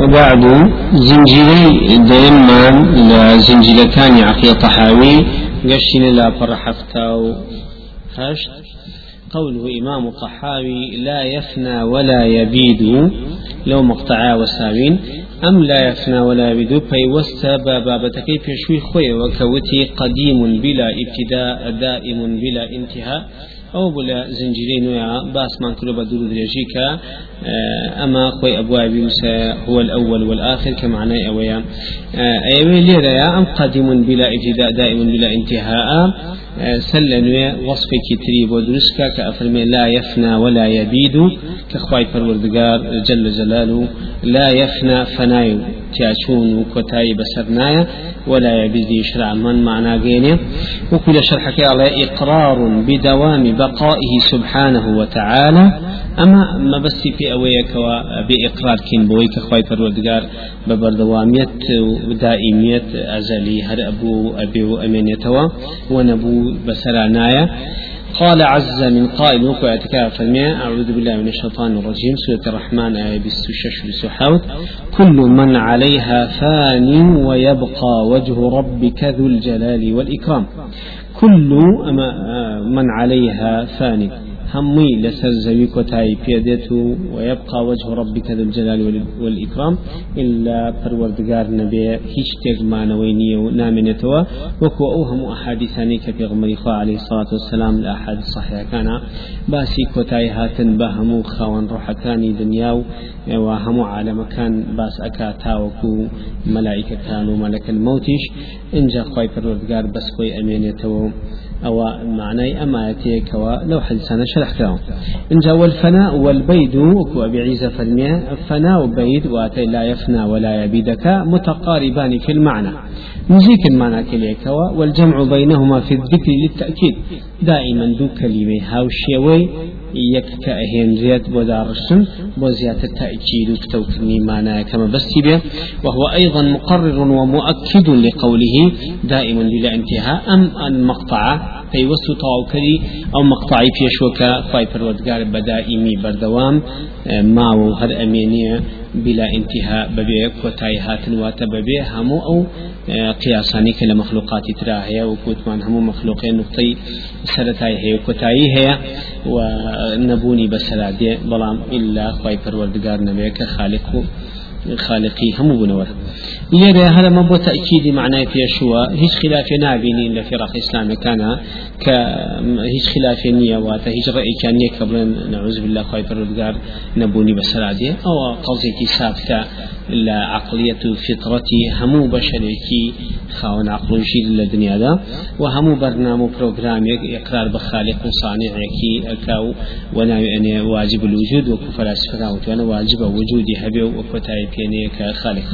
وبعد زنجيري دائما لزنجيري كان عقية طحاوي قشنا لا فرحفتا هشت. قوله إمام الطحاوي لا يفنى ولا يبيد لو مقطعا وساوين. أم لا يفنى ولا يبيد؟ فيوست بابتك في شوي خوي وكوتي قديم بلا ابتداء دائم بلا انتهاء. أو بلا زنجيرين ويا باس من كل بدور دريجيكا أما خوي أبواب موسى هو الأول والآخر كمعنى أويا أيوي ليرا أم قديم بلا ابتداء دائم بلا انتهاء. سلنويا وصف كتريب ودرسكا كأفرمي لا يفنى ولا يبيد كخواي فروردقار جل جلاله لا يفنى فنايو تياشون وكتاي بسرنايا ولا يبيد يشرع من معنى غيني وكل شرحك على إقرار بدوام بقائه سبحانه وتعالى أما ما بس في أويك بإقرار كين بويك خواي فروردقار ببردوامية ودائمية أزلي هر أبو أبي وأمينيتوا ونبو بسرانايا قال عز من قائل وكو اعتكاف فرمية أعوذ بالله من الشيطان الرجيم. سورة الرحمن آية بستشش بسحاوت كل من عليها فان ويبقى وجه ربك ذو الجلال والإكرام. كل من عليها فان. همي لسر زوي كوتاي بيدته ويبقى وجه ربك ذو الجلال والإكرام إلا پروردگار نبي هيش تيغ معنوينية ونامنتوا وكو أوهم أحاديثاني كفي غمري عليه الصلاة والسلام الأحاديث الصحيحة كان باسي كوتاي هاتن بهمو خوان روحكاني دنياو وهمو عالم كان باس أكا تاوكو ملائكة كانوا ملك الموتش إنجا خوي پروردگار بس خوي أمينتوا أو معناي أما يتيكوا لو حدثنا شرح كاو إن جاء والفناء والبيد وكو أبي عيسى فرمية الفناء بيد واتي لا يفنى ولا يبيدك متقاربان في المعنى نزيك المعنى كليكوا والجمع بينهما في الذكر للتأكيد. دائما دو كلمة هاو شيوي يك كأهين زياد ودارشن وزيادة التأكيد وتوكني معنى كما بس به وهو أيضا مقرر ومؤكد لقوله دائما بلا انتهاء أم المقطع پەیوەست و تەواوکەری ئەو مەقطعی پێشوەکە خی پەروەردگار بەدائیمی بەردەوام ماوە و هەر ئەمێنیە بلا انتهاء ببي كوتاي هاتن واتا ببي همو أو قیاسانی کە لە مەخلوقاتی ترا هەیە و گوتمان هەموو مەخلوقی نقطەی سەتای هەیە و کۆتایی هەیە و نەبوونی بەسەرادێ بەڵام ئللا خی پەروەردگار نەوەیە کە خالق و خالقي هم بنور لذا هذا ما بو تأكيد معناه في شوى هيش خلاف نابينين لفرق إسلام كان ك هيش خلاف نية واتا هيش رأي كان قبل نعوذ بالله خايف الرجال نبوني بسرادي أو قصدي ثابتة لا عقلية فطرتي همو بشريكي خاون عقل جيل للدنيا دا وهمو برنامج بروجرام إقرار بخالق وصانع يكي أكاو وأنا يعني واجب الوجود وكفلاسفة وأنا واجب وجودي هبي وكتاي بيني كخالق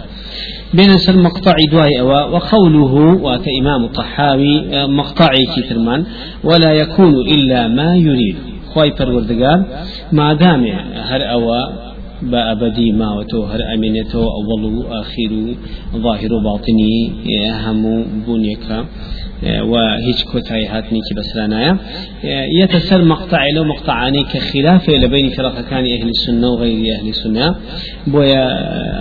بين سر مقطع دواي أوا وقوله وات إمام الطحاوي مقطعي كترمان ولا يكون إلا ما يريد. خواي پروردگار ما دام هر أوا بأبدي ما وتوهر أمينته أول وآخر ظاهر باطني هم بنيك وهيج كوتاي هاتني كي بسرانايا يتسر مقطع لو مقطعاني كخلاف لبين فرق كان أهل السنة وغير أهل السنة بويا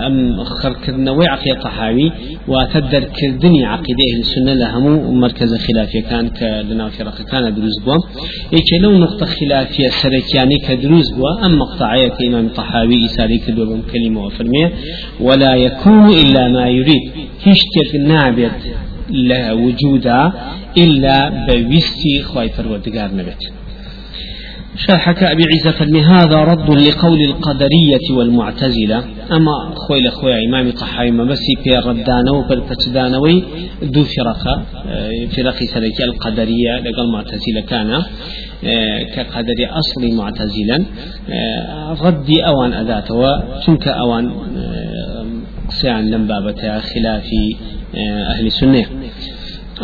أم خركرنا وعقية طحاوي وتدر كردني عقيدة أهل السنة لهم مركز خلافية كان كلنا فرق كان دروز بوا إيش لو نقطة خلافية سركياني كدروز بوا أم مقطعية كإمام طحاوي إساري كدوبهم كلمة وفرمية ولا يكون إلا ما يريد هيش تلك نابت لا وجود إلا بويستي خواي فرودقار نبت شرحك أبي عيسى فالمي هذا رد لقول القدرية والمعتزلة. أما خوي لخوي إمام طحاوي ما بس في ردانا وبالفتدانوي دو فرقة فرق سلك القدرية لقال معتزلة كان كقدر أصلي معتزلا ردي أوان أذاته تنك أوان قسيان لم بابتها خلافي أهل السنة.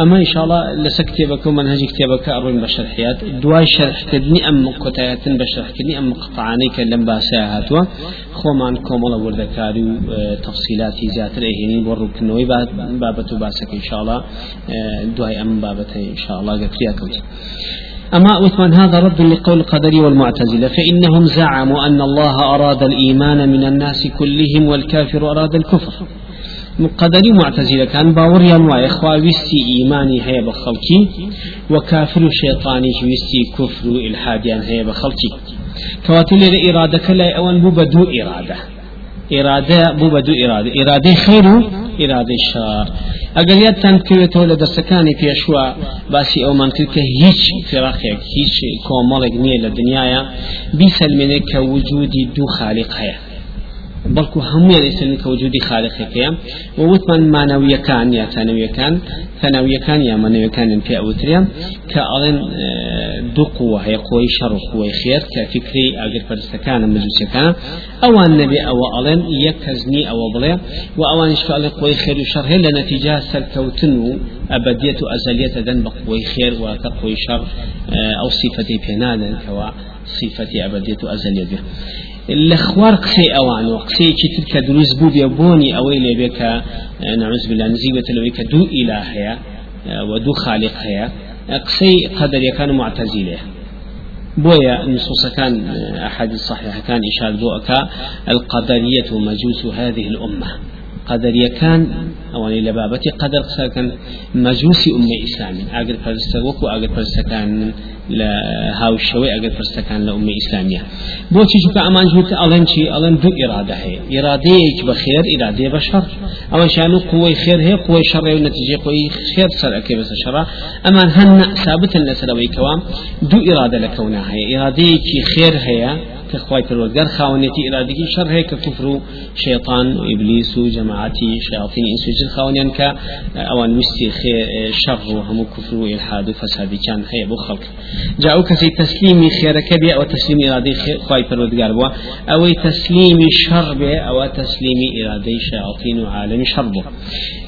أما إن شاء الله لسكتبك ومنهج كتابك أروين بشرحيات دواي شرح كدني أم كتايات بشرح كدني أم قطعاني كلم باسا هاتوا. خومان كومل وردكاري تفصيلات زيادة إهني برو كنوي بابتو باسك إن شاء الله دواي أم بابته إن شاء الله كوتي أما وثمان هذا رد لقول القدر والمعتزلة فإنهم زعموا أن الله أراد الإيمان من الناس كلهم والكافر أراد الكفر. قدري معتزلة كان باوريان وإخوة ويستي إيماني هي بخلقي وكافر شيطاني ويستي كفر إلحاديان هي بخلقي. كواتل إرادة كلا أوان بو بدو إرادة. إرادة بو بدو إرادة. إرادة خير إرادة شر. یادتان کەوێتەوە لە دەرسەکانی پێشوە باسی ئەومان کرد کە هیچ فێراقێک هیچ کۆمەڵێک نییە لە دنیاە بیسەلمێنێت کە وجودی دوو خالیق هەیە بەڵکو هەمویان ئێسن کە وجودی خالقەکەیە و وتمان مانەویەکان یا تانەویەکان تەناویەکان یا مانەویەکانیان پێ ئەوتریان کە ئەڵێن دوو قووە هەیە قوی شەڕ قوی خێر کە فکری ئاگر پەرستەکانە مجوسەکان. ئەوان نەبێ ئەوە ئەڵێن یەک کەزنی ئەوە بڵێ. و ئەوانش کاڵێ قوی خێر و شەڕ هەیە لە نەتیجا سەرکەوتن و ئەبدێت و ئەزەلیەتە دەن بە قوی خێر و کە قوی شەڕ ئەو سیفەتی پێنادەن کەەوە صفەتی ئەبدێت و ئەزەلیە بێ لە خوار قسەی ئەوان و قسەیەکی تر کە دروست بوو بێ بۆنی ئەوەی لێبێ کە نعوذ بالله نزیبێت لەوەی کە دوو ئیلا هەیە و دوو خالق هەیە. قسەی قەدەریەکان معتەزیلێ بۆیە نصوص کان أحاديث صحيحة كان إشار بوأك القدرية مجوس هذه الأمة. قدرية كان أو إلى بابتي قدر كان مجوس أمة إسلام. أجر فرستوك وأجر فرستكان لە هاوشەوەی ئەگەر پرسەکان لە ئومە ئیسلامیە بۆچی چکە ئەمان جووت ئەڵەن چی ئەڵەن دوو ئێرادە هەیە ئێرادەیەک بە خێر ئێرادێ بە شەڕ ئەوە شان و قوی خێر هەیە قوی شەڕێ و نەتیجێ خۆی خێر سەر ئەەکەی بەسە شەڕە ئەمان هەن کەوا دوو ئێرادە لە کەونا هەیە ئێرادەیەکی خێر هەیە كخواي پروردگار خاونيتي إرادتي شر هيك كفر شيطان وإبليس وجماعتي شياطين إنس وجن خاونيان كا أوان وستي شر وهم كفر وإلحاد وفساد كان هي بو خلق جاءوا كسي تسليمي خير كبير أو تسليم إرادي خواي پروردگار بوا أو تسليمي شر أو تسليمي إرادي شياطين وعالم شر بو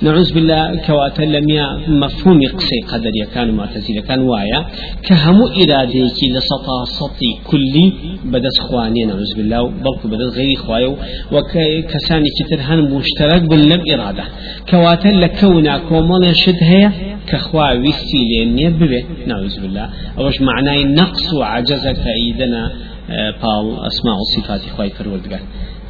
نعوذ بالله كواتا لم مفهوم قصي قدر يكان معتزلة كان وايا كهمو إرادي كي لسطا سطي كلي بدس خواني نعوذ بالله بلكو بدل غير خوايو وكساني كتر هن مشترك باللم إرادة. كواتا لكونا كومال شد هي كخوا ويستي لين يببه نعوذ بالله. أوش معناه نقص وعجزك إيدنا بال أسماء وصفات خواي فرودقان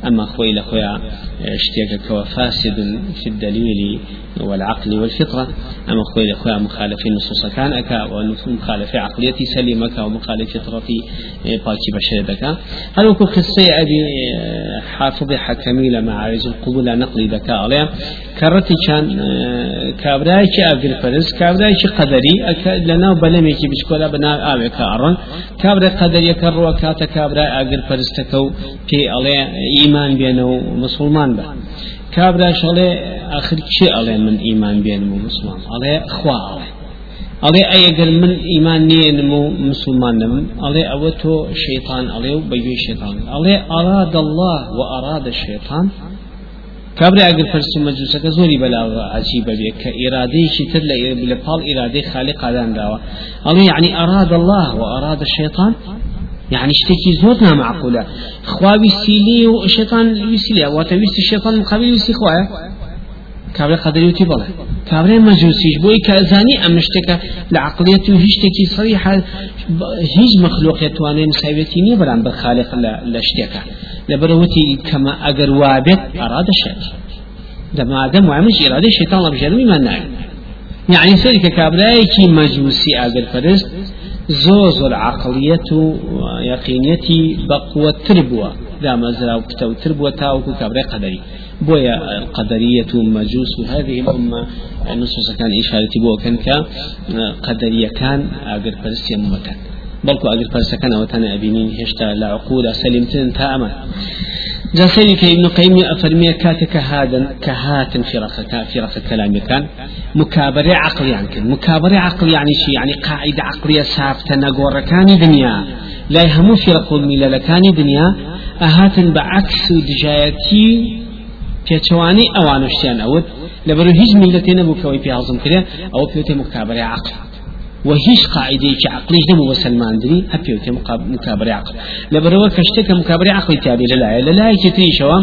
أما خوي لخويا اشتياق كوا فاسد في الدليل والعقل والفطرة. أما خوي لخويا مخالفين نصوص كان أكا ومخالفة عقليتي سليمك ومخالفة فطرتي باكي بشردك هل وكو قصة أبي حافظ حكمي لما عارج القبول نقلي ذكاء عليها. كرتي كان كابراي كأبي الفرز كابراي قدري أكا لنا بلمي كي بشكولا بنا آوي كأرن كابراي قدري كروا كاتا كابراي أقل فرز تكو كي عليه إيمان بينه مسلمان به. كابرا شغله آخر شيء عليه من إيمان بينه مسلمان عليه أخوة عليه أي أجر من إيمان نينمو مسلمان نم. عليه أوتو شيطان عليه وبيجي شيطان. عليه أراد الله وأراد الشيطان. كابرا أجر فرس مجلسك زوري بلا عجيبة بك كإرادي شتر لبال إرادي خالق على دعوة عليه يعني أراد الله وأراد الشيطان. يعني اشتكي زودنا معقولة. خواوي سيلي وشيطان ويسيلي وتويس الشيطان مقابل ويسي خواه کابرا قدری وتی بڵێ. کابرای مەجووسیش بۆی کە زانی ئەم شتێکە لە عقلیەت و هیچ شتێکی سەریح هیچ مەخلوقیت توانێ مساوێتی نییە بەرامبەر خالق لە شتێکە. لەبەرەوەتی کەمە ئەگەر وابێت ئەرادە شێت. دەمادەم وامش ئێرادەی شێتان لە بژێرمیمان ناوێت. یعنی سەری کە کابرایەکی مەجووسی ئاگر پەرست زۆر زۆر عقلیەت و یەقینەتی بە قووەتر بووە. دامەزرا و پتەوتر بووە تاوەکو کابرای قەدەری. بويا القدرية مجوس هذه الأمة نصوص كان إشارة بو كان قدرية كان أقر فرسيا ممتن بلكو أقر فرسيا كان أوتانا أبينين هشتا لعقول سلمتن تاما جاسيني ابن قيم أفرمي كاتك هذا كهات في رخ كلام كان. مكابرة عقلي يعني كان مكابرة يعني شيء يعني قاعدة عقلية ثابتة نقول كاني دنيا. لا يهمو في رقول ميلا لكاني دنيا. أهات بعكس دجايتي پێچوانی ئەوانشتیان ئەوت لەبەر هیچ میلەتێ نەبوو کەەوەی هەڵزم کرێ ئەوە پێوتێ مکابرە عقل. وهيش قاعدة عقلي دم وسلمان دري أبيوت مكابرة عقل. لبروا كشتك مكابرة عقل تابي للا للا كتري شوا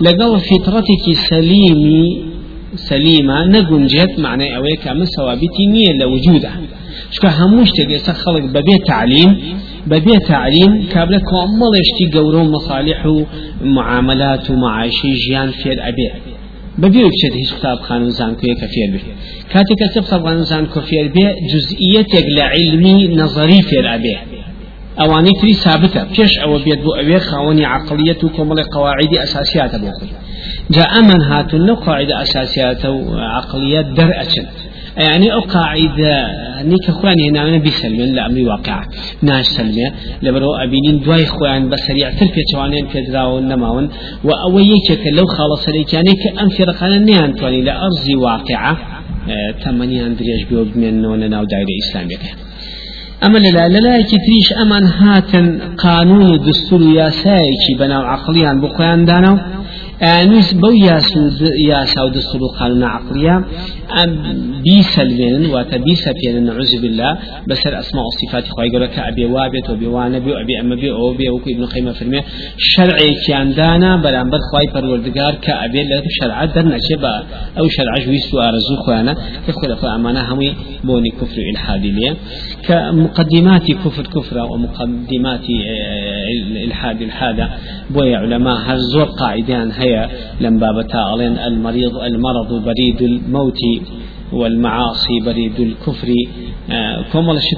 لقوا فطرتك سليمي سليمة نقول جهت معنى أويك أما ثوابتي نية لوجودها شکە هەموو شتێک ئێستا خەڵک بەبێ تعلیم بەبێ تعلیم کابرا کۆمەڵێشتی گەورە و مەصالح و معاملات و معاشی ژیان فێر ئەبێ. بەبێ بچێت هیچ قوتابخان و زانکویە کە فێر بێت کاتێک کە قوتابخان و زانکۆ فێر بێ جزئیەتێک لە علمی نظری فێر ئەبێ. ئەوانەی تری ثابتە پێش ئەوە بێت بۆ ئەوێ خاوەنی عقلیەت و کۆمەڵی قواعدی ئەساسیاتە بۆ خۆی. جا ئەمن هاتون لەو قاعدە ئەساسیاتە و عقلیەت دەرئەچن يعني أو قاعدة نيك خواني بيسلم لا أمري واقع. ناش سلمة لبرو أبينين دواي خوان بسريع تربية جوانين في دراون نماون. وأويك لو خالص ليك يعني كأنفر قانا نيان تواني لأرضي واقعة تمني أندريش بيوب من نون ناو دائرة إسلامية أما لا لا لا تريش أمان هاتن قانون دستور ياسايكي بناو عقليان بقيان دانو. نویس بەو یاسا و دەستور و قانون عقلیە بیسەلوێنن واتە بیسەپێنن نعوذ بالله بەسەر ئەسما و صفاتی خۆی گەورە کە ئەبێ وابێت و بێوانە بێ ئەبێ ئەمە بێ ئەوە بێ وەکو ابن قەیمە فەرمێ شەرعێکیان دانا بەرامبەر خی پەروەردگار کە ئەبێ لە شەرعەت دەرنەچێ بە ئەو شەرعەش ویست و ئارزوو خۆیانە کە خۆ لەخۆ ئەمانە هەمووی بۆنی کوفر و ئلحادی لێ کە مقدماتی كفر كفر ومقدمات الحاد الحادة. بويا علماء هر زور قاعدان هيا لم بابتا المريض المرض بريد الموت والمعاصي بريد الكفر.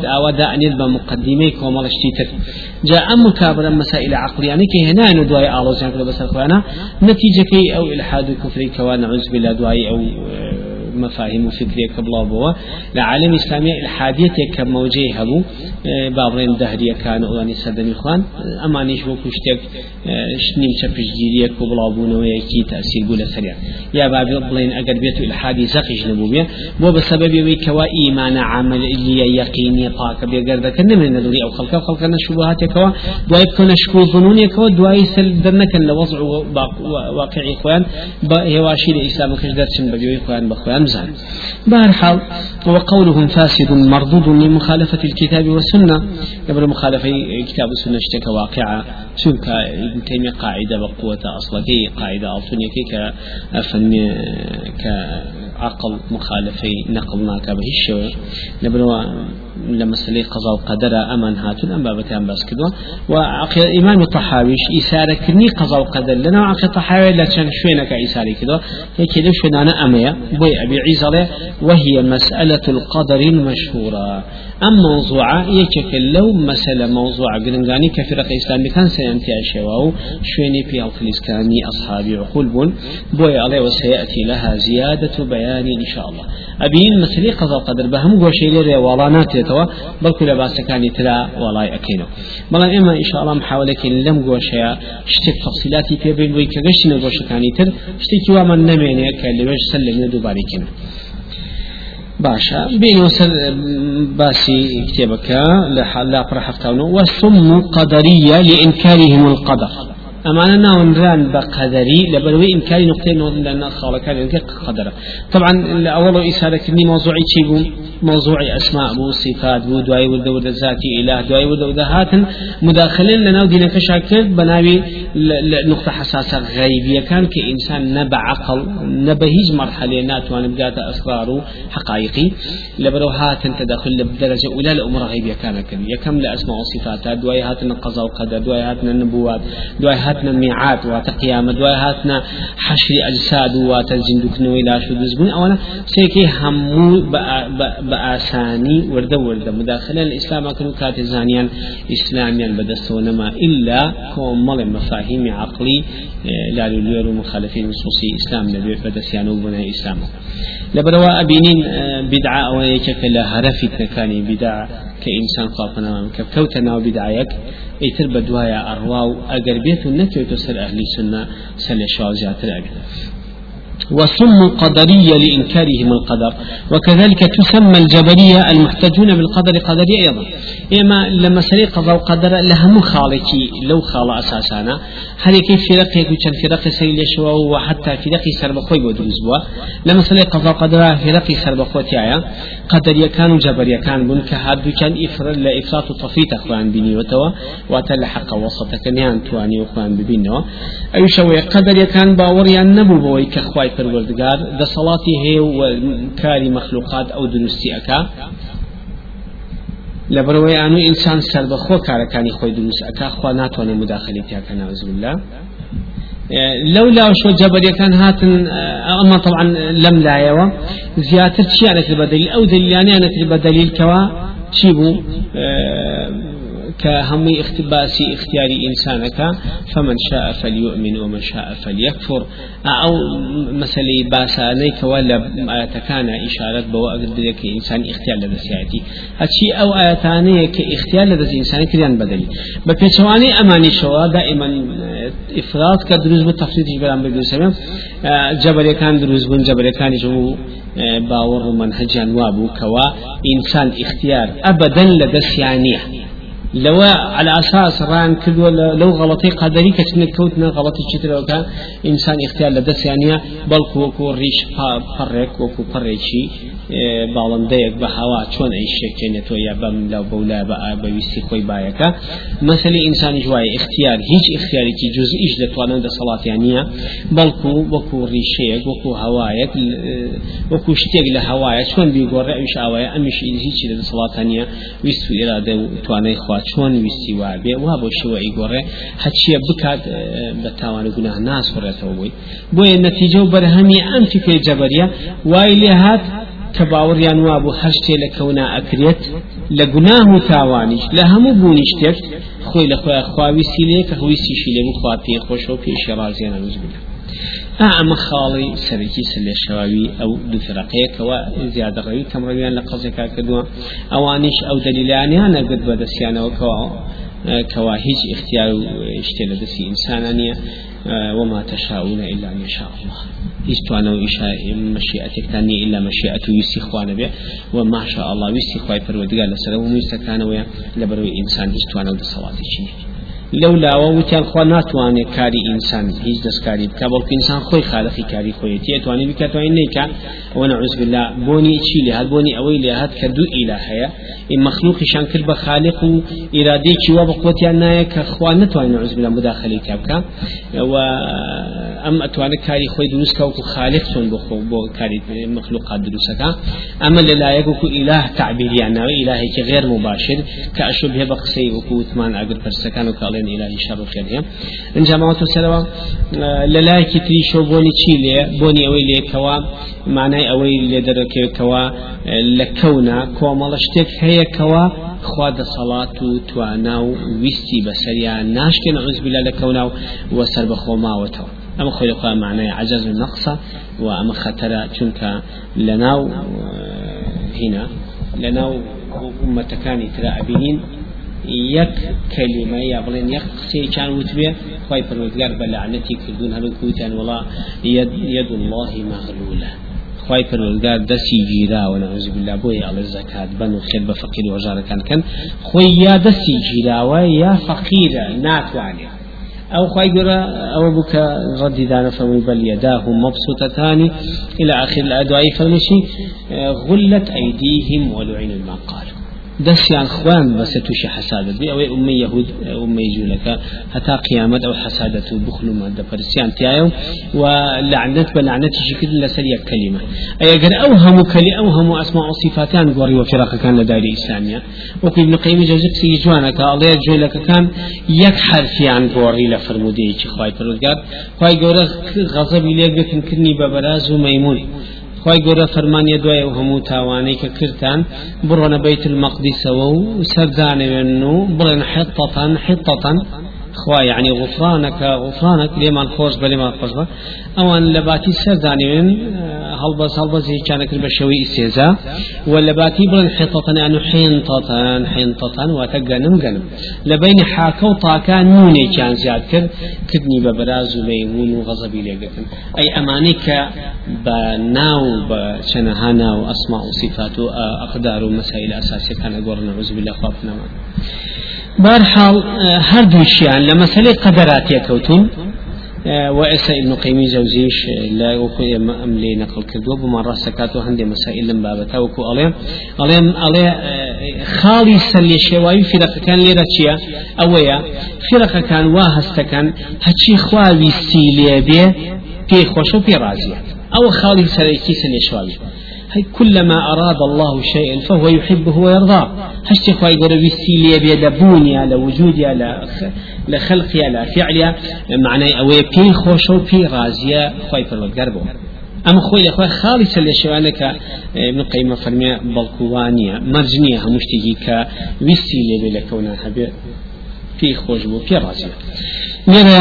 أودا أن يلبى مقدمي كومل الشتيتر. جاء مكابرا مسائل عقلية يعني كي هنا ندواي آلوز يعني بس أخوانا. نتيجة أو إلحاد الكفر كوان نعوذ بالله دواي أو مفاهيم فكرية كبلا بوا لعالم إسلامي الحادية كموجه هبو بابرين دهرية كان أولاني سدني خوان أما نيش بو كشتك شنيم شفش جيرية كبلا بونا ويكي تأثير بولا سريع يا بابي بلين أقر بيتو الحادي زقش نبوبيا يوي كوا إيمان عمل اللي يقيني طاقة بيقر ذاك من ندوري أو خلقه خلقنا شبهات كوا دواي كنا شكو ظنون يكوا دواي سل درنك لوضع واقعي خوان هواشي الإسلام كش درشن ببيوي خوان بخوان رمزا بارحال وقولهم فاسد مردود لمخالفة الكتاب والسنة. قبل مخالفة كتاب السنة اشتكى واقعة. شنك ابن تيمية قاعدة بقوة أصلكي قاعدة ألطنية كأفن كعقل مخالفي نقلنا كبهش نبرو لمسألة قضاء وقدر أمان هاتون أم بابتان بس كدوا وعقل إمام الطحاويش إسارة كني قضاء وقدر لنا عقل الطحاوي لا تشان شوينك إسارة كدوا هيك لو شوين أنا أمية بوي أبي عيزة وهي مسألة القدر المشهورة. أم موضوعة يكك لو مسألة موضوعة قلنغاني كفرق إسلامي كان سينتي أشواو شويني في الفلسكاني أصحابي عقول بون. بوي عليه وسيأتي لها زيادة بيان إن شاء الله. أبين مسألة قضاء قدر بهم قوشي لي والانات يتوا بەڵکو لە باسەکانی ترا وڵای ئەەکەینەوە بەڵام ئێمە ئیشاڵام حاولەکەین لەم گۆشەیە شتێک تەفسیلاتی پێبین بۆی کە گەشتینە گۆشەکانی تر شتێکی وامان نامێنێ کە لەوێش سەر لەمێ دووبارێکن باشە بینەوە سەر باسی کتێبەکە لە حالا پڕحفتاونەوە وەسم قەدەریە لإنكارهم القدر. أمانة ناونران بقدري لبروي إمكاني نقطة نوض لأن خالك كان قدر. طبعا أول إسارة كني موضوعي تشيبو موضوعي أسماء بو صفات بو دواي ود ود ذاتي إله دواي ود ود هاتن مداخلين لنا ودينا كشاكل بناوي نقطة حساسة غيبية كان كإنسان نبع عقل نبا هيج مرحلة ناتوان بقات أسراره حقائقي. لبرو هاتن تدخل بدرجة أولى لأمور غيبية كان كم. يكم لأسماء وصفات دواي هاتن قضاء وقدر دواي هاتن النبوات دواي هاتنا ميعاد واتا قيامة دواي هاتنا حشر أجساد واتا زندوكنوي لا شو دزبون أولا سيكي همو بأساني ورده ورده. مداخلة الإسلام أكنو كات زانيان إسلاميا بدستونما إلا كومل مفاهيم عقلي لا لولير مخالفين نصوصي إسلام نبي بدسيانو بنا إسلام. لبروا أبينين بدعة أو يكك لا هرفت كان بدعة كإنسان خافنا كوتنا بدعيك ئیتر بە دوایە ئەڕوا و ئەگەر و لە وسم قدرية لإنكارهم القدر. وكذلك تسمى الجبرية المحتجون بالقدر قدرية أيضا. إما لما سري قضاء قدر لهم خالكي لو خال أساسانا. هل كيف فرق يكون فرق سري لشوا وحتى فرق سر بخوي ودرز بوا لما سري قضاء قدر فرق سر بخوي تيايا. قدر كانوا جبر كان بن كهاد كان إفر لإفراط وتفريط أخوان بني وتوا واتل حق وسطك نيان تواني أخوان ببينوا أي شوي قدر كان باوري النبو بوي كخواي پروردگار دەسەڵاتی هەیە و کاری مەخلوقات ئەو دروستی ئەکا لبروي أنو إنسان سر بخو كاركاني خوي دروس أكا خوا ناتواني مداخلة تاكا نعوذ بالله لولا شو جبر كان هاتن أما طبعا لم لا يوا زيادة شيء أنا البدليل أو دليل يعني أنا البدليل كوا شيبو كهم اختباسي اختياري إنسانك فمن شاء فليؤمن ومن شاء فليكفر أو مسألة باسانيك ولا آياتكان إشارة بو أقدر إنسان اختيار لدى سياتي هاتشي أو آياتاني كاختيار لدى إنسان كريان بدلي بكتواني أماني شوا دائما إفراط كدروز بالتفصيل جبران بدون سبب جبر كان دروز بن جبر كان جو باور منهجان وابو كوا إنسان اختيار أبدا لدى سيانيه لو على أساس ران كدو لو غلطي قدري كتنا كوتنا غلطي شتر كان إنسان اختيار لدس يعني بل كوكو ريش فرق وكو فرقشي باڵندەیەک بە هەوا چۆن ئەی شێکێنێتەوە یا بەم لەو بەولا بە بەویستی خۆی بایەکە مەسلی ئینسانی جوای اختیار هیچ اختیارێکی جزئیش دەتوانن دەسەڵاتیان نییە بەڵکو وەکو ڕیشەیەک وەکو هەوایەک وەکو شتێک لە هەوایە چۆن بیگۆڕێ ئەوش ئاوایە ئەمیش هیچی لە دەسەڵاتان نییە ویست و ئێرادە و توانای خوا چۆن ویستی وابێ وا بۆ شەوە ئیگۆڕێ هەچیە بکات بە تاوان گوناه ناسوڕێتەوە بووی بۆیە نەتیجە و بەرهەمی ئەم فکری جەبەریە وای لێ هات کە باوەڕیان وابوو هەر شتێ لە کەونا ئەکرێت لە گوناه و تاوانیش. لە هەموو بوونی شتێک خۆی لە خۆیان خواویستی لێ کە هەویستیشی لێ بوو خوا پێی خۆشەوە پێشی ڕازیانە نووز بکە. ئەمە خاڵی سەرکی سلێ شەواوی ئەو دوو فرەقەیەکەوە زیادە ڕەوی کەمڕەویان لە قەزێکا کردووە. ئەوانیش ئەو دەلیلانیان ئەگرت بە دەستیانەوەکەوە كوا هیچ اختيار اشتل دسي إنسانانية وما تشاءون إلا أن يشاء الله. هیچ وإشاء مشيئتك تاني إلا مشيئة ويسي خوان به وما شاء الله ويسي خواي پروردگار لسره وميسا كان ويا لبروي إنسان هیچ توانه ودصواتي چنين لولا وتيان خوا ناتوانێت کاری ئینسان هیچ دەستکاری بکە بەڵکو ئینسان خۆی خالقی کاری خۆیەتی ئەتوانی بکاتوانی نیکە. ئەوە بالله بۆنی چی لێ هات بۆنی ئەوەی لێ هات کە دوو ئیلا هەیە. مخلوقیشان کرد بە خالق و ئیرادەیەکی وا بە قوتیان نایە کە خوا نتوانێت بکە. و ئەم ئەتوانێت کاری خۆی دروست کە وەکو خالق چۆن بۆ خۆ بۆ کاری مخلوقات دروستەکە. ئەمە لەلایەک وەکو ئیله تعبیریان ناوە ئیلهێکی غێر مباشر کە ئەشوب هێ بە قسەی وەکو وتمان و کاڵێن إلهي شر خيرهم إن جماعة سلوى للايكي تريشو بوني تشيلي بوني أوي لي كوا معناي أوي لي درك كوا لكونا كوا مالشتك هي كوا خواد صلاة توانا ويستي بسريا ناشكن عز بالله لكونا وسر بخوما وتو أما خلقها معناي عجز النقصة وأما خطر تنك لناو هنا لناو أمة كانت ترى أبينين. يك يا بلين يك قصي كان وتبه خايف الوزجار بلعنتي كردون هلو كوتان والله يد, يد الله مغلولة خايف الوزجار دسي جيرا ونعوذ بالله بوي على الزكاة بنو خير بفقير وجار كان كان خوي يا دسي جيرا ويا فقير ناتواني أو خيجرا أو بك رد دانا فمي بل يداه مبسوطتان إلى آخر الأدعاء فمشي غلت أيديهم ولعنوا ما قالوا دەستیان خوان بەسە تووشی حسادت بێ ئەوەی ئومە یهود ئومەی جوولەکە هەتا قیامەت ئەو حسادت و بخل و مادەپەرسیان تایە و لعنت بە لعنەتیشی کرد لەسەر یەک کەلیمە. ئەگەر ئەو هەموو کەلی ئەو هەموو ئەسما ئۆسیفاتیان گۆڕی و فێراقەکان لە دایری ئیسلامیە. وەکو ابن قیم جوزی قسەی جوانەکە ئەڵێ جوولەکەکان یەک حرفیان گۆڕی لە فرمودەیەکی خوای پەروەردگار. خوای گەورە غەزەبی لێ گرتنکردنی بە بەراز و مەیمونی خی گەورە فەرمانە دوای و هەموو تاوانەی کە کردان بڕۆنە بیت المەقدیسەوە و سەردانەوێن و بڵێن حتەتان حتەتان خوا يعني غفرانك غفرانك لمن خوش بل لمن خوش بل اوان لباتي سردانيين هلبس هلبس كان كل بشوي استهزاء واللباتي بلن حطة يعني حنطة حنطة وتقنم قنم لبين حاكا وطاكا نوني كان زياد كر كدني ببراز وميمون وغضبي لقتن اي امانيك بناو بشنهانا واسماء وصفات واقدار ومسائل اساسيه كان أقول نعوذ بالله خوفنا بارحال هەردووشیان لە مەسلەی قەدەرات یەکەوتون وئسا ابن قيمي زوزيش لا وكو اما ام لي نقل كردو بما راسكاتو هندي مسائل لم بابتا وكو عليهم عليهم علي خالي سلي شواي فرق كان لي رتشيا اويا فرق كان واهستا كان هتشي خواوي سيليا بي بي خوشو بي رازيا او خالي سلي كي سلي شواي هي كلما أراد الله شيئا فهو يحبه ويرضاه. هشتي خواهي قرر بيستيليا بيدبونيا لوجوديا لخلقيا لفعليا معنى أوي بي خوشو بي رازيا خواهي فرودگار بو. أما خوي لأخوة خالصة لشوانك ابن القيم فرمي بلكوانية مرجنية همشتجي كويستيليا بلكونا حبي في خوش بو في رازيا يرى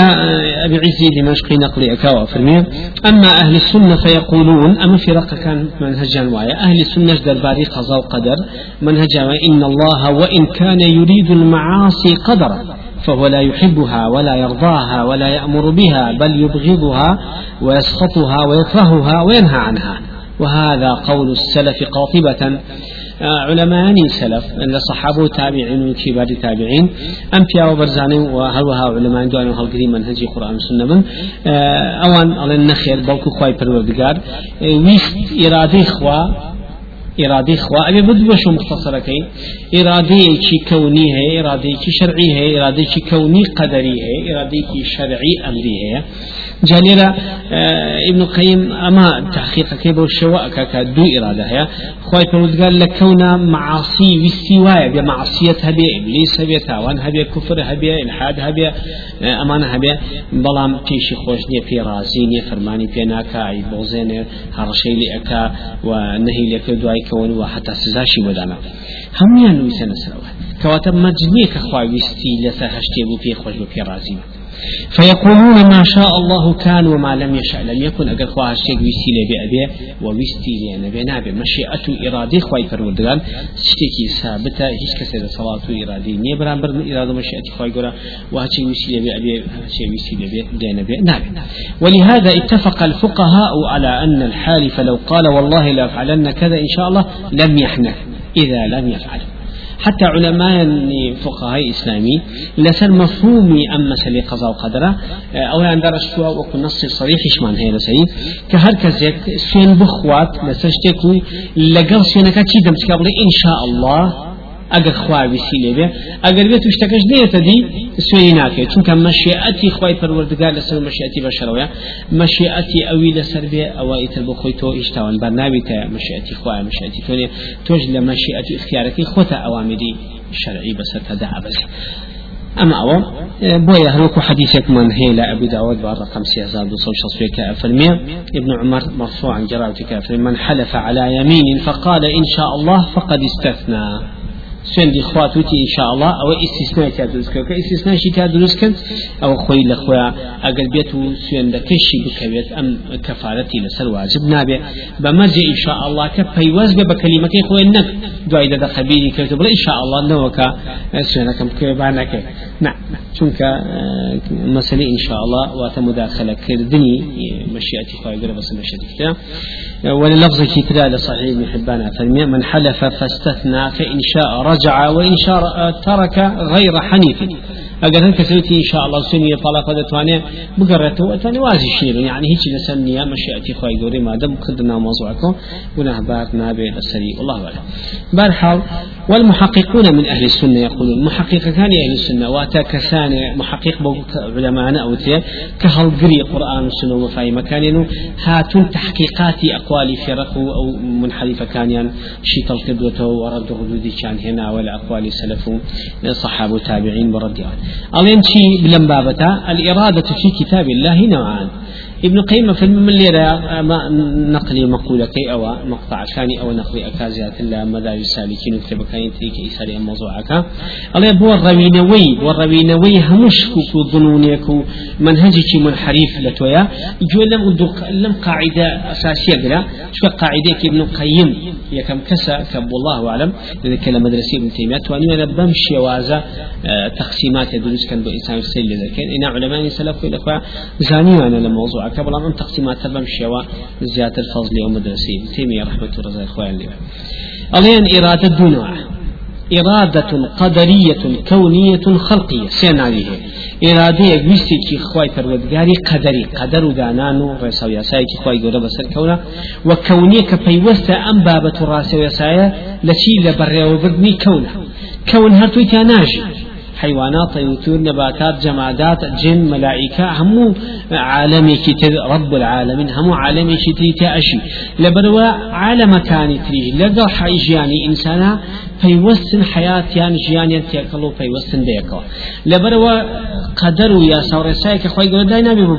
أبي عزي دمشقي نقلي أكاوى فرمي أما أهل السنة فيقولون أما في رقة كان منهجا وايا. أهل السنة درباري قضاء وقدر. منهجا إن الله وإن كان يريد المعاصي قدرا فهو لا يحبها ولا يرضاها ولا يأمر بها بل يبغضها ويسخطها ويكرهها وينهى عنها. وهذا قول السلف قاطبة. علماء سلف ان صحابه تابعين وكبار تابعين ام بيا وبرزاني وهروها علماء دوان هالقري منهج قران والسنة من اوان على النخير بلكو خواي پروردگار. ويست ارادي خوا إرادة خوا. أبي بدو شو مختصرة كي إرادة كي كوني هي إرادة كي شرعي هي إرادة كي كوني قدري هي جالێرە ئبن قیم ئەما تحقیقەکەی بەو شەوە ئەکاکە دوو ئێرادە هەیە. خی پەرودگار لە کەونا معاسی ویستی وایە بێ معسیەت هەبێ ئبلیس هەبێ تاوان هەبێ کوفر هەبێ ئینحاد هەبێ ئەمانە هەبێ. بەڵام تێشی خۆش نییە پێڕازی نیە فەرمانی پێناکایی بۆزێنێ هەڕشەی لێ ئەکا و نەهی لەکە دوای کەون و حتا سزاشی وەدانا هەمویان نوویسە نەسەرەوە کەواتە مەجنیە کە خواویستی لەسەر هەشتێ بوو پێ خۆش بە پێڕازی. بکە فيقولون ما شاء الله كان وما لم يشاء لم يكن أجر خواه الشيء ويستي لي بأبي ويستي لي نبي نابي مشيئة إرادة خواي فروردگان شتيكي ثابتة هيش كسر صلاة إرادة نبران بر إرادة مشيئة خواي قرا وهاتي ويستي لي بأبي هاتي ويستي لي بأبي نبي نابي ولهذا اتفق الفقهاء على أن الحالف لو قال والله لأفعلن كذا إن شاء الله لم يحنث. إذا لم يفعل. حتى علماء فقهاء إسلامي لسر مفهومي أم مسألة قضاء وقدرة. أو أن درستوا وكن نص صريح إشمان هي لسي كهر كزيك سين بخوات لسجتكو لقل سينكا تشيدم إن شاء الله ئەگەر خوا ویسیلێ بێ ئەگەر بێت شتەکەش دێتە دی سوێنی ناکەێت چونکە مەشیئەتی خی پەروەردگار لەسەر مەشیئەتی بەشەرەوەە مەشیئەتی ئەوی لەسەر بێ ئەوە ئیتر بۆ خۆی تۆ ئیشتاوان بەر ناویتە مەشیئەتی خوای مەشیئەتی تۆنێ تۆش لە مەشیئەتی اختیارەکەی خۆتە ئەوامیری شرعی بەسەر تەدا ئەبەزی أما أو بويا هلوك حديثك من هي أبي داود رقم سيازاد وصل شخصية كافرمية ابن عمر مرفوعا جرالتك كافر من حلف على يمين فقال إن شاء الله فقد استثنى. سوێندی خواتوتی ئینشاءله ئەوە ئیسیسنای تا دروستکە کە ئیسیسناشی تا دروستکەن ئەوە خۆی لە خۆیان ئەگەر بێت و سوێندەکەشی بکەوێت ئەم کەفاەتی لەسەر واجب نابێ بە مەرجێ ئینشاءله کە پەیوەست بێ بە کەلیمەکەی خۆی نەک دوای دەدا خەبیری کرد بڵێ ئینشاءله نەوەکە سوێنەکەم بکەوێ با نەکەێت نه چونکە مەسلی ئینشاءله واتە مداخلەکردنی مەشیەتی خۆی گەرە بەسە مەشەدیکتە وللفظ كتاب لصحيح ابن فرمي من حلف فاستثنى فإن شاء رجع وإن شاء ترك غير حنيف. شاء الله سنية طلاق دتواني بقرته وتاني وازي شير يعني هيك لسنية مشيئتي خوي قوري ما دام خدنا موضوعكم وناه بار نابي السري والله اعلم. بارحال والمحققون من أهل السنة يقولون محقق كان أهل السنة واتا كسان محقق علماء أو كهل قري قرآن والسنة وفاي مكان هاتون تحقيقات اقوال فرق أو منحرفه كان يعني شي تلقدوته ورد ردودي كان هنا ولا اقوال سلف صحابه تابعين برد ألين شي بلم بابتا الإرادة في كتاب الله نوعان. ابن قيم في من ليرى ما نقلي مقولة كي أو مقطع كاني أو نقلي أكازيات الله مدى السالكين وكتب كاين تريك إسالي موضوعك الله بو الروينوي والروينوي همش كو ظنونيك منهجك منحرف لتويا. جو لم لم قاعدة أساسية قلا شو قاعدة ابن قيم يا كم كسا كب والله أعلم. إذا كلام مدرسة ابن تيمية وأنا أنا بمشي وازا تقسيمات يدرس كان بإنسان السيل لذلك. إن علماء سلف إلى زاني أنا لموضوع كبر من تقسيمات تبم شوا زيادة الفضل يوم مدرسي تيمية رحمة الله إخوان لي ألين إرادة دونها إرادة قدرية كونية خلقية سين عليه إرادة يقويستي كي خواي پروردگاري قدري قدر دانانو رسو يساي كي خواي قولا بسر كونا وكونية كبيوستا أم بابة راسو يسايا لشي لبريو بردني كونا كون هاتوي تاناجي حيوانات طيور نباتات جمادات جن ملائكة هم عالمي كتر رب العالمين هم عالمي كتر تأشي. لبروا عالم كان تري لقى حيجياني إنسانا پەیوەستن حیاتیان ژیانیان تێکەڵ و پەیوەستن بەیەکەوە لەبەرەوە قەدەر و یا ساوڕێسایە کە خۆی گەۆدای نابێ بە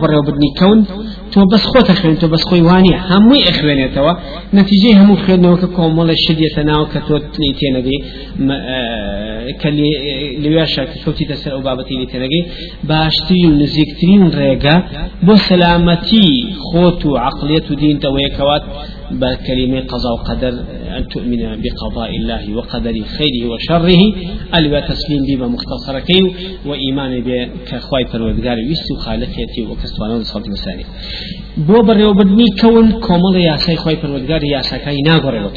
بڕێوەبرنی کەون تۆ بەس خۆتە خوێن تۆ بەس خۆی وانە هەمووی ئەخوێنێتەوە نەتیجەی هەموو خوێندنەوە کە کۆمەڵە شدێتە ناو کە تۆ تێنەگەی کە لێوێشە کەوتی دەسەر ئەو بابەتی لێ تێنەگەی باشترین و نزیکترین ڕێگە بۆ سەلامەتی خۆت و عقلێت و دینتەوەیەکەوات بكلمة قضاء وقدر أن تؤمن بقضاء الله وقدره خيره وشره. ألوى تسليم بما مختصرة كيو وإيمان بكخواي پروردگار ويستو خالقيتي وكستوانا صوت مساني بۆ بەڕێوەبردنی کەون کۆمەڵ یاسای خۆی پەروەردگار یاساکانی ناگۆڕێەوە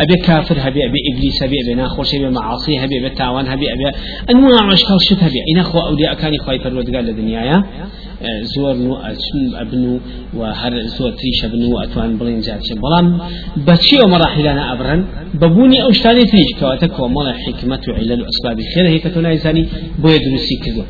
ئەبێ کافر هەبێ ئەبێ ئیبلیس هەبێ ئەبێ ناخۆشی بێ معاصی هەبێ بێ تاوان هەبێ ئەبێ ئەنواع عشقال شت هەبێ ئینە خۆ ئەولیا خۆی پەروەردگار لە دنیاە زۆر و ئەبن و و هەر زۆر تریشە بن و ئەتوان بڵین جاچێ بەڵام بەچی ئەو مەراحلانە ئەبرن بەبوونی ئەو شتانی تریش کەواتە کۆمەڵە حکمت و عیلل و ئەسبابی خێر هەیە کە تۆ نایزانی بۆیە دروستی کردو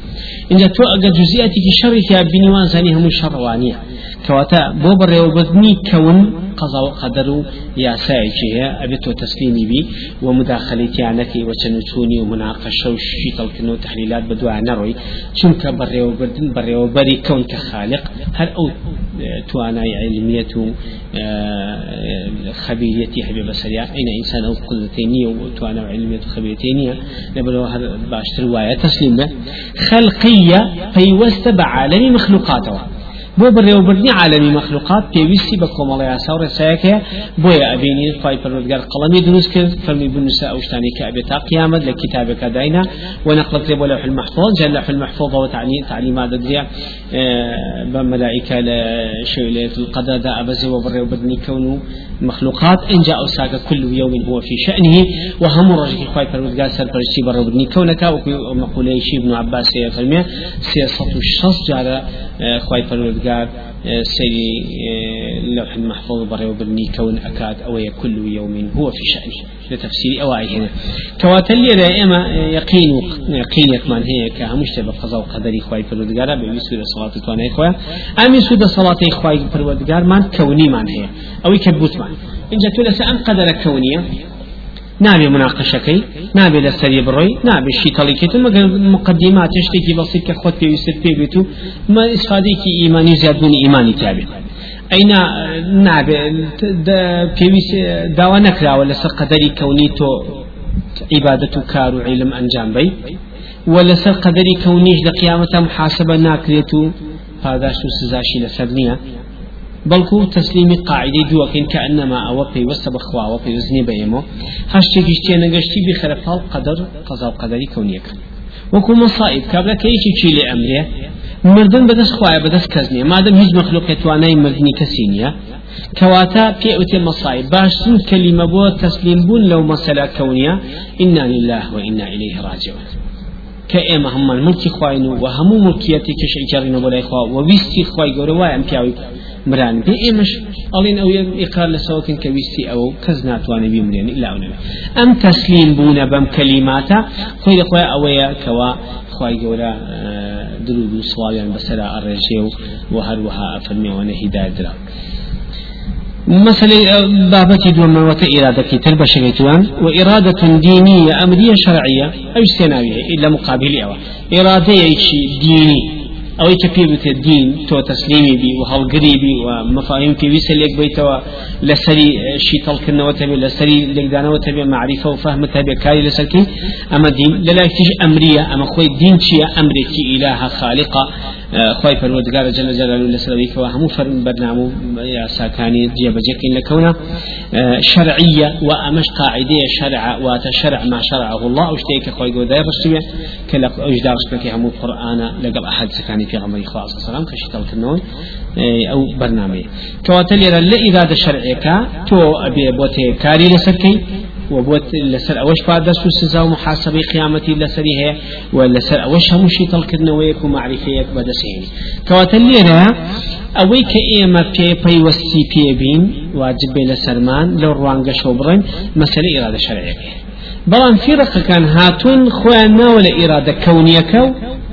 اینجا تۆ ئەگەر جزئیاتێکی شەڕێکی بینیوان زانی هەموو شەڕوانیە کەواتە بۆ بەڕێوەبردنی کەون قضا و قدر و یاسایەکی هەیە ئەبێت تۆ تەسلیمی بی و مداخلەتیانەکەی وە چەنوچوونی و مناقەشە و شیتەڵکردن و تحلیلات بەدوای نەڕۆی. چونکە بەڕێوەبردن بەڕێوەبەری کەون کە خالق هەر ئەو توانای علمیت و خبيريتي حبيب بسريا أين إنسان أو قدرتينية وتوانا علمية وخبيريتينية لبلو هذا باشتر رواية تسليم خلقية فيوست بعالم مخلوقاته بۆ بەڕێوەبرنی عالمی مەخلوقات پێویستی بە کۆمەڵی یاسا و ڕێسایەکەیە بۆیە ئەبینی خی پەروەردگار قەڵەمی دروست کرد فەرمی بنووسە ئەو شتانی کە ئەبێت تا قیامەت لە کتابەکە داینا ونقلت بۆ لەوح المحفوظ جل لوح المحفوظ وتعليم تعليمات دەدرێ بملائكة لشيلة القدر دا أبزي وبرێوەبرنی کەون و مخلوقات إن جاء أوساق كل يوم هو في شأنه وهم رجل خواي فرودقار سر فرشتي برودني كونك ومقولة شي ابن عباس فرمي سياسة الشخص جار خواي فرودقار پروردگار سيري لوح المحفوظ بريو برني كون أكاد أو كل يوم هو في شأنه. لتفسير أواعي هنا كواتلي لا إما يقين يقين يكمان هي كهمشت بقضاء وقدري خواي پروردگار بيسود صلاة توانا إخوة أمي سود صلاة إخواي پروردگار من كوني من هي أو يكبوت من. إن جاتوا لسا أم قدر كونية نابي نابێ لە سەری بڕۆی نابێ شیتەڵیکێت مەگەر مقدمات شتێکی بەسیت کە خۆت پێویست پێ بێت و ما ئیسفادێکی ئیمانی زیادبوونی ئیمانی تابێت ئەینا نابێ پێویست داوا نەکراوە لەسەر قەدەری کەونی تۆ عیبادەت و کار و عیلم ئەنجام بی ولەسەر قەدەری کەونیش لە قیامەتە محاسبە ناکرێت و پاداش و سزاشی لەسەر بەڵکو تەسلیمی قاعدەی دووەکەین کە ئەنەما ئەوە پەیوەستە بەخواوە پێوزنی بەێمە هەشتێکیش تێنەگەشتی بخەرەپاڵ قەدەر قەزا و قەدەری کەونیەکە وەکو مەسائب کابراکەیەکی چی لێ ئەمرێ مردن بەدەست خوایە بەدەست کەس نییە مادەم هیچ مەخلوقێت توانای مردنی کەسی نییە كواتا في أوتي مصائب. باشتن كلمة بو تسليم بون لو مسألة كونية إنا لله وإنا إليه راجعون. كأما هم الملك خوين وهم ملكيتي كشيجرين ولا إخوة وبيستي خوي قولوا أم كاوي مران بێ ئێمەش ئەڵین ئەو ئقرار لە سەوکن کە ویستی ئەو کەس ناتوانێت بیمرێن إلا ئەو ئەم تەسلیم بوونە بەم کەلیماتە خۆی لەخۆی ئەوەیە کەوا خی گەورە درود و سوالیان بەسرا ئەڕێژێ و و هەروەها ئەفەرمیەوەنە هیدادرا مسألة بابتي دون موت إرادة كتر بشريتوان وإرادة دينية أمرية شرعية أو سيناوية؟ إلا مقابل أو إرادة ديني. ئەوەی کە پێ بتێت دین تۆ تەسلیمی بی و هەڵگری بی و مەفاهیم پێویستە لێک بیتەوە لەسەری شیتەڵکردنەوە تەبێت لەسەری لێکدانەوە تەبێت معریفە و فەهمە تەبێت کاری لەسەرکی ئەمە دین لەلایەکیش ئەمریە ئەمە خۆی دین چییە ئەمرێکی ئیلاها خالقە خۆی پەروەردگارە جل جلاله لەسەرەوەیکەوە هەموو فەرم بەرنام و یاساکانی جێبەجێکین لەکەونە شرعية وأمش قاعدة شرع وات شرع ما شرعه الله. أو شتيك خوي جودا بسوي كلا أجدارش لك هم القرآن لقب أحد سكاني في غمر عليه وسلم كشتال كنون أو برنامج. كواتل يرى لا إرادة شرعيك تو أبي بوتي كاري لسكي. وبوت لسر أوش بعد سو سزا ومحاسبة قيامتي لسري هي ولسر أوش هم شي تلقدنا ويك ومعرفيك بدسيني كواتل يرى ئەوەی کە ئێمە پێ پەیوەستی پێبین واجب بێ لە سەرمان لەو ڕوانگە شەو بڕین مەسەری ئێرادە شەرعەکە بەڵام فیرەقەکان هاتون خۆیان ناوە لە ئیرادە کەونیەکە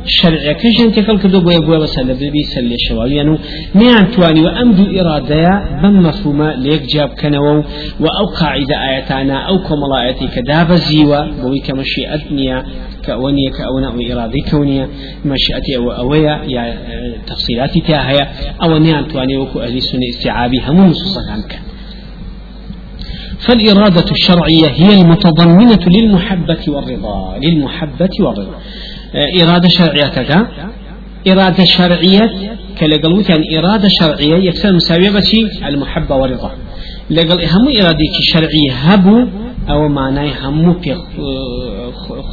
و شەرعەکەشیان تێکەڵ کردو بۆیە بۆە بەسەر لە ببی سەر لێ شەواویان و نیان توانی و ئەم دوو ئیرادەیە بەم مەفهومە لێک جاب بکەنەوە و ئەو قاعدە ئاەتانە ئەو کۆمەڵایەتی کە دابەزیوە بۆی کە مەشیئەت نییە کە ئەوە نییە کە ئەوە ئەو ئیرادەی کەونیە مەشیئەتی ئەوە ئەوەیە یا تەفسیراتی تیا هەیە ئەوە نیان توانێ وەکو ئەلی سنە استیعابی هەموو نصوصەکان بکەن فالإرادة الشرعية هي المتضمنة للمحبة والرضا للمحبة والرضا. إرادة شرعية إرادة شرعية كالقلوت يعني إرادة شرعية يكسر مساوية المحبة والرضا. لقل هم إرادة شرعية هبو أو معناه همو في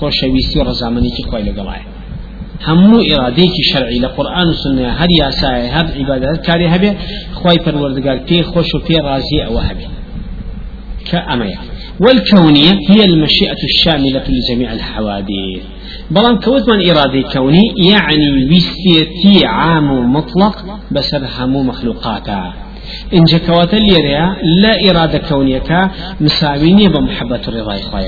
خوشويستي ورزامني كخوي لقلاه همو إراديك شرعي لقرآن والسنة هر ياساي هر عبادات كاري هبه خواي پروردگار في خوش وفي راضي أو هبه كأمية. والكونية هي المشيئة الشاملة لجميع الحوادث. بلان كوت من إرادة كوني يعني وستيتي عام مطلق بسر همو مخلوقاتا. إن جكوات اللي لا إرادة كونية مساويني بمحبة الرضا